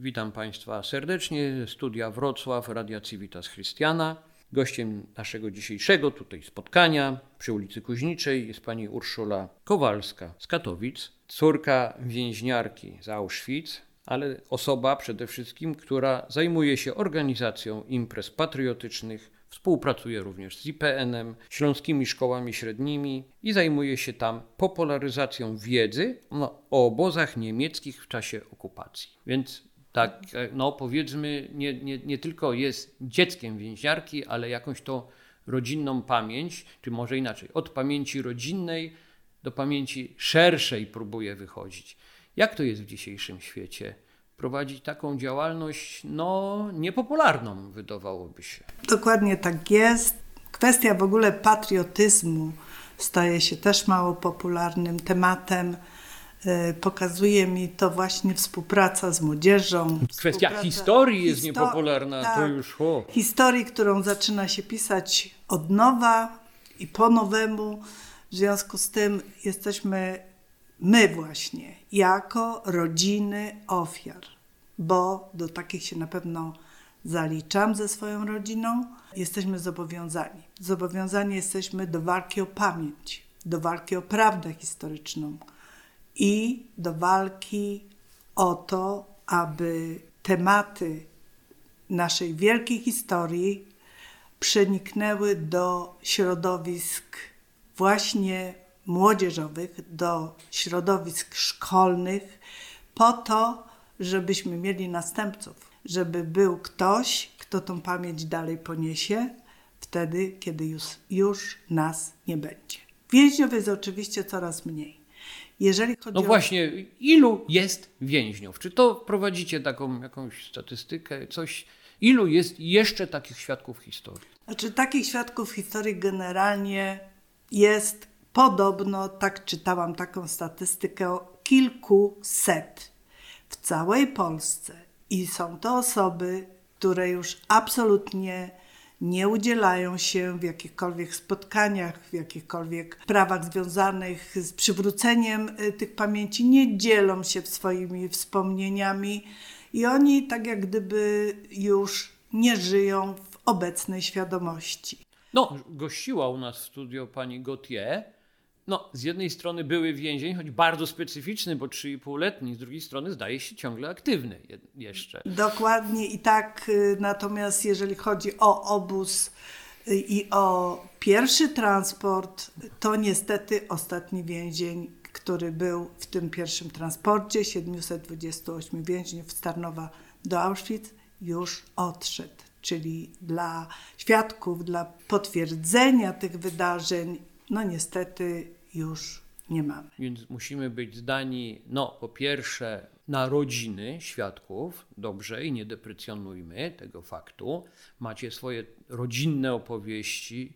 Witam Państwa serdecznie. Studia Wrocław, Radia Civitas Christiana. Gościem naszego dzisiejszego tutaj spotkania przy ulicy Kuźniczej jest pani Urszula Kowalska z Katowic, córka więźniarki z Auschwitz, ale osoba przede wszystkim, która zajmuje się organizacją imprez patriotycznych, współpracuje również z IPN-em, śląskimi szkołami średnimi i zajmuje się tam popularyzacją wiedzy no, o obozach niemieckich w czasie okupacji. Więc tak, no powiedzmy, nie, nie, nie tylko jest dzieckiem więźniarki, ale jakąś to rodzinną pamięć, czy może inaczej, od pamięci rodzinnej do pamięci szerszej próbuje wychodzić. Jak to jest w dzisiejszym świecie? Prowadzić taką działalność, no, niepopularną, wydawałoby się. Dokładnie tak jest. Kwestia w ogóle patriotyzmu staje się też mało popularnym tematem. E, pokazuje mi to właśnie współpraca z młodzieżą. Kwestia historii jest niepopularna, tak, to już o. Historii, którą zaczyna się pisać od nowa i po nowemu. W związku z tym jesteśmy my właśnie, jako rodziny ofiar, bo do takich się na pewno zaliczam ze swoją rodziną, jesteśmy zobowiązani. Zobowiązani jesteśmy do walki o pamięć, do walki o prawdę historyczną i do walki o to, aby tematy naszej wielkiej historii przeniknęły do środowisk właśnie młodzieżowych, do środowisk szkolnych, po to, żebyśmy mieli następców, żeby był ktoś, kto tą pamięć dalej poniesie, wtedy, kiedy już, już nas nie będzie. Więźniów jest oczywiście coraz mniej. Jeżeli chodzi no o... właśnie, ilu jest więźniów? Czy to prowadzicie taką jakąś statystykę, coś? Ilu jest jeszcze takich świadków historii? Znaczy, takich świadków historii generalnie jest podobno, tak czytałam taką statystykę, kilkuset w całej Polsce. I są to osoby, które już absolutnie nie udzielają się w jakichkolwiek spotkaniach, w jakichkolwiek prawach związanych z przywróceniem y, tych pamięci, nie dzielą się swoimi wspomnieniami i oni tak jak gdyby już nie żyją w obecnej świadomości. No, gościła u nas w studio pani Gautier, no, z jednej strony były więzień, choć bardzo specyficzny, bo 3,5-letni, z drugiej strony zdaje się ciągle aktywny jeszcze. Dokładnie i tak, y, natomiast jeżeli chodzi o obóz y, i o pierwszy transport, to niestety ostatni więzień, który był w tym pierwszym transporcie, 728 więźniów z Tarnowa do Auschwitz, już odszedł. Czyli dla świadków, dla potwierdzenia tych wydarzeń, no niestety już nie mamy. Więc musimy być zdani, no po pierwsze, na rodziny świadków, dobrze, i nie deprecjonujmy tego faktu. Macie swoje rodzinne opowieści,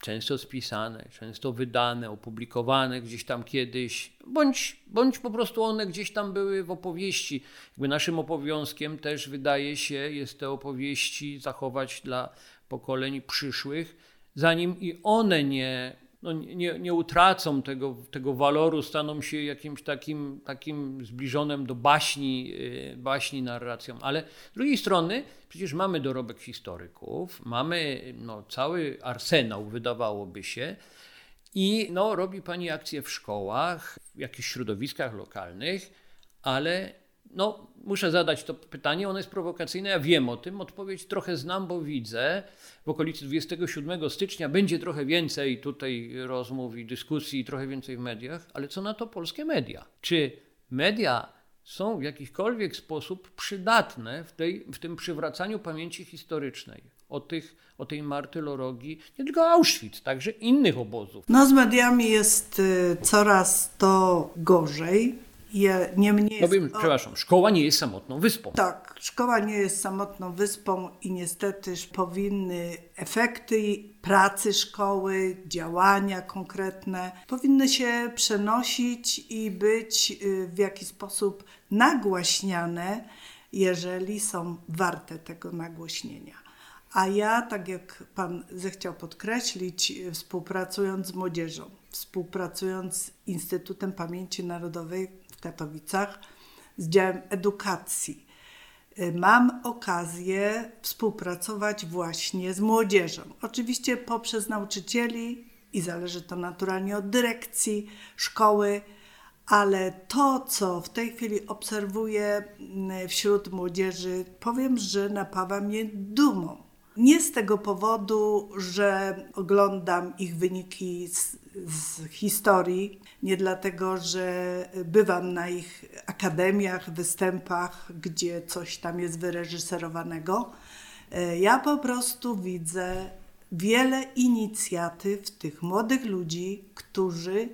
często spisane, często wydane, opublikowane gdzieś tam kiedyś, bądź, bądź po prostu one gdzieś tam były w opowieści. Jakby naszym obowiązkiem też wydaje się jest te opowieści zachować dla pokoleń przyszłych, zanim i one nie no nie, nie utracą tego, tego waloru, staną się jakimś takim, takim zbliżonym do baśni, y, baśni narracją. Ale z drugiej strony przecież mamy dorobek historyków, mamy no, cały arsenał, wydawałoby się, i no, robi pani akcje w szkołach, w jakichś środowiskach lokalnych, ale no, muszę zadać to pytanie, ono jest prowokacyjne, ja wiem o tym, odpowiedź trochę znam, bo widzę, w okolicy 27 stycznia będzie trochę więcej tutaj rozmów i dyskusji, trochę więcej w mediach, ale co na to polskie media? Czy media są w jakikolwiek sposób przydatne w, tej, w tym przywracaniu pamięci historycznej o, tych, o tej martyrologii, nie tylko Auschwitz, także innych obozów? No z mediami jest y, coraz to gorzej je, niemniej no wiem, przepraszam, szkoła nie jest samotną wyspą. Tak, szkoła nie jest samotną wyspą i niestety powinny efekty pracy szkoły, działania konkretne, powinny się przenosić i być y, w jakiś sposób nagłaśniane, jeżeli są warte tego nagłośnienia. A ja, tak jak Pan zechciał podkreślić, współpracując z młodzieżą, współpracując z Instytutem Pamięci Narodowej Katowicach z działem edukacji. y, mam okazję współpracować właśnie z młodzieżą. Oczywiście poprzez nauczycieli i zależy to naturalnie od dyrekcji szkoły, ale to, co w tej chwili obserwuję mm, wśród młodzieży, powiem, że napawa mnie dumą. Nie z tego powodu, że oglądam ich wyniki z, z, historii, nie dlatego, że bywam na ich akademiach, występach, gdzie coś tam jest wyreżyserowanego. E, ja po prostu widzę wiele inicjatyw tych młodych ludzi, którzy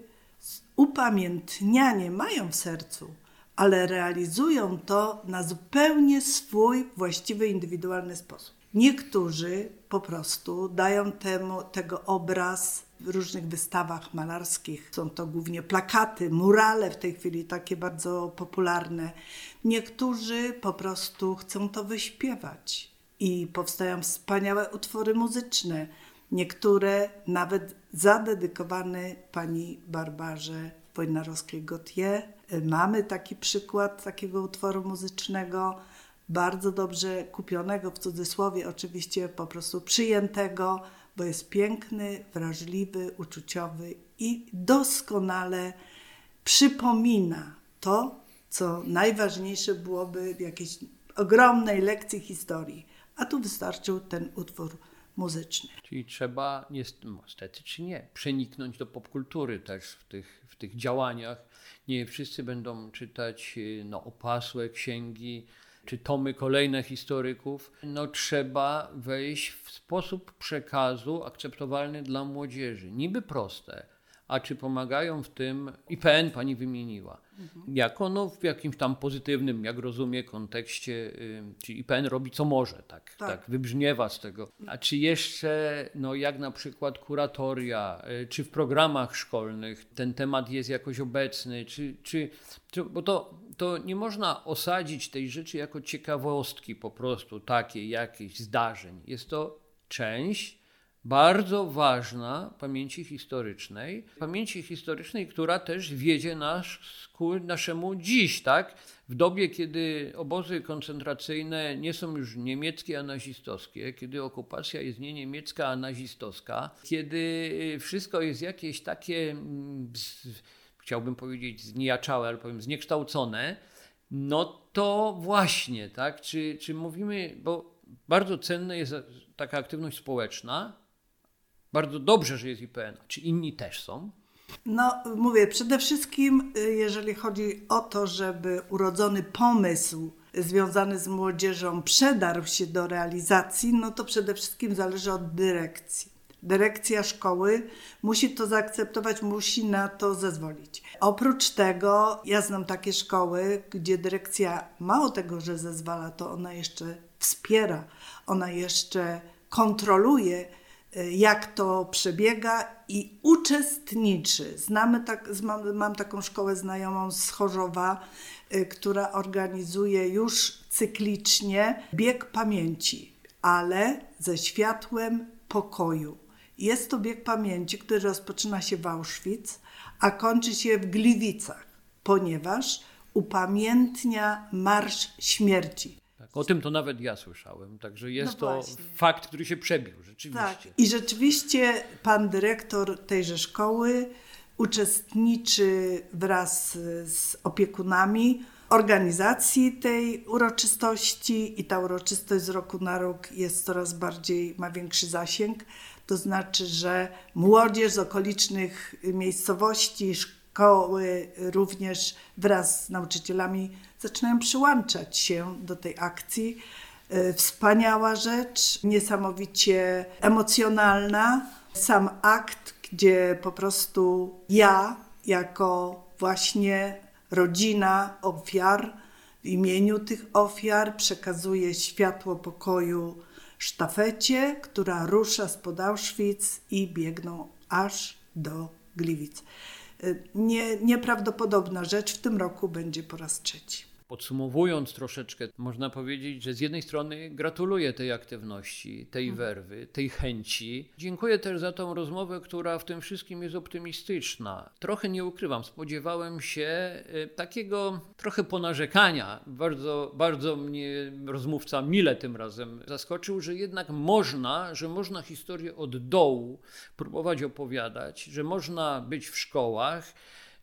upamiętnianie mają w sercu, ale realizują to na zupełnie swój właściwy, indywidualny sposób. Niektórzy po prostu dają temu, tego obraz w różnych wystawach malarskich. Są to głównie plakaty, murale w tej chwili takie bardzo popularne. Niektórzy po prostu chcą to wyśpiewać i powstają wspaniałe utwory muzyczne. Niektóre nawet zadedykowane pani Barbarze Wojnarowskiej-Gautier. Mamy taki przykład takiego utworu muzycznego, bardzo dobrze kupionego, w cudzysłowie oczywiście po prostu przyjętego, bo jest piękny, wrażliwy, uczuciowy i doskonale przypomina to, co najważniejsze byłoby w jakiejś ogromnej lekcji historii. A tu wystarczył ten utwór muzyczny. Czyli trzeba, niestety czy nie, przeniknąć do popkultury też w tych, w tych działaniach. Nie wszyscy będą czytać no, opasłe księgi czy tomy kolejne historyków. No, trzeba wejść w sposób przekazu akceptowalny dla młodzieży. Niby proste, a czy pomagają w tym IPN pani wymieniła. Mhm. Jako no, w jakimś tam pozytywnym, jak rozumie, kontekście, y, czy IPN robi co może, tak, tak. tak wybrzmiewa z tego. A czy jeszcze, no, jak na przykład kuratoria, y, czy w programach szkolnych ten temat jest jakoś obecny, czy, czy, czy bo to, to nie można osadzić tej rzeczy jako ciekawostki po prostu, takiej jakichś zdarzeń. Jest to część bardzo ważna pamięci historycznej, pamięci historycznej, która też wiedzie nas ku naszemu dziś, tak? W dobie, kiedy obozy koncentracyjne nie są już niemieckie, a nazistowskie, kiedy okupacja jest nie niemiecka, a nazistowska, kiedy wszystko jest jakieś takie, mm, chciałbym powiedzieć znijaczałe, ale powiem zniekształcone, no to właśnie, tak? Czy, czy mówimy, bo bardzo cenna jest taka aktywność społeczna, bardzo dobrze, że jest IPN. Czy inni też są? No, mówię, przede wszystkim, y, jeżeli chodzi o to, żeby urodzony pomysł związany z młodzieżą przedarł się do realizacji, no to przede wszystkim zależy od dyrekcji. Dyrekcja szkoły musi to zaakceptować, musi na to zezwolić. Oprócz tego, ja znam takie szkoły, gdzie dyrekcja mało tego, że zezwala, to ona jeszcze wspiera, ona jeszcze kontroluje jak to przebiega i uczestniczy. Znamy tak, mam, mam taką szkołę znajomą z Chorzowa, y, która organizuje już cyklicznie bieg pamięci, ale ze światłem pokoju. Jest to bieg pamięci, który rozpoczyna się w Auschwitz, a kończy się w Gliwicach, ponieważ upamiętnia Marsz Śmierci. O tym to nawet ja słyszałem, także jest no to fakt, który się przebił rzeczywiście. Tak. I rzeczywiście pan dyrektor tejże szkoły uczestniczy wraz z opiekunami organizacji tej uroczystości i ta uroczystość z roku na rok jest coraz bardziej, ma większy zasięg. To znaczy, że młodzież z okolicznych miejscowości, szkoły również wraz z nauczycielami zaczynają przyłączać się do tej akcji. E, wspaniała rzecz, niesamowicie emocjonalna. Sam akt, gdzie po prostu ja, jako właśnie rodzina ofiar, w imieniu tych ofiar przekazuję światło pokoju sztafecie, która rusza spod Auschwitz i biegną aż do Gliwic. E, nie, nieprawdopodobna rzecz, w tym roku będzie po raz trzeci Podsumowując troszeczkę, można powiedzieć, że z jednej strony gratuluję tej aktywności, tej Mhm. werwy, tej chęci. Dziękuję też za tą rozmowę, która w tym wszystkim jest optymistyczna. Trochę nie ukrywam, spodziewałem się y, takiego trochę ponarzekania. Bardzo, bardzo mnie rozmówca mile tym razem zaskoczył, że jednak można, że można historię od dołu próbować opowiadać, że można być w szkołach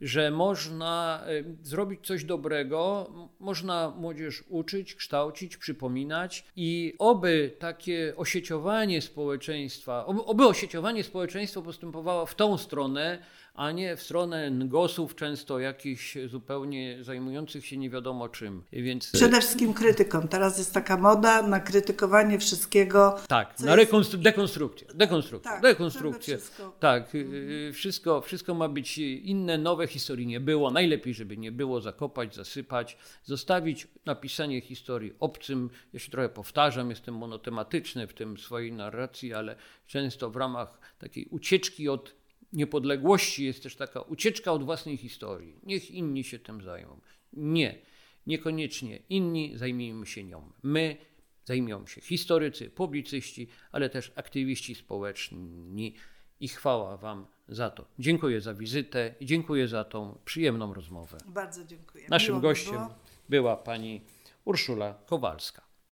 że można y, zrobić coś dobrego, można młodzież uczyć, kształcić, przypominać i oby takie osieciowanie społeczeństwa, oby osieciowanie społeczeństwa postępowało w tą stronę, a nie w stronę ngosów, często jakichś zupełnie zajmujących się nie wiadomo czym. Więc Przede wszystkim krytyką. Teraz jest taka moda na krytykowanie wszystkiego. tak, na jest- rekonstru- dekonstrukcję, dekonstrukcję, Tak, dekonstrukcję. wszystko. Tak, y, wszystko, wszystko ma być inne, nowe, historii nie było. Najlepiej, żeby nie było, zakopać, zasypać, zostawić napisanie historii obcym. Ja się trochę powtarzam, jestem monotematyczny w tym swojej narracji, ale często w ramach takiej ucieczki od niepodległości jest też taka ucieczka od własnej historii. Niech inni się tym zajmą. Nie, niekoniecznie inni zajmijmy się nią. My zajmują się historycy, publicyści, ale też aktywiści społeczni i chwała Wam za to. Dziękuję za wizytę i dziękuję za tą przyjemną rozmowę. Bardzo dziękuję. Naszym Miło mi gościem było. była pani Urszula Kowalska.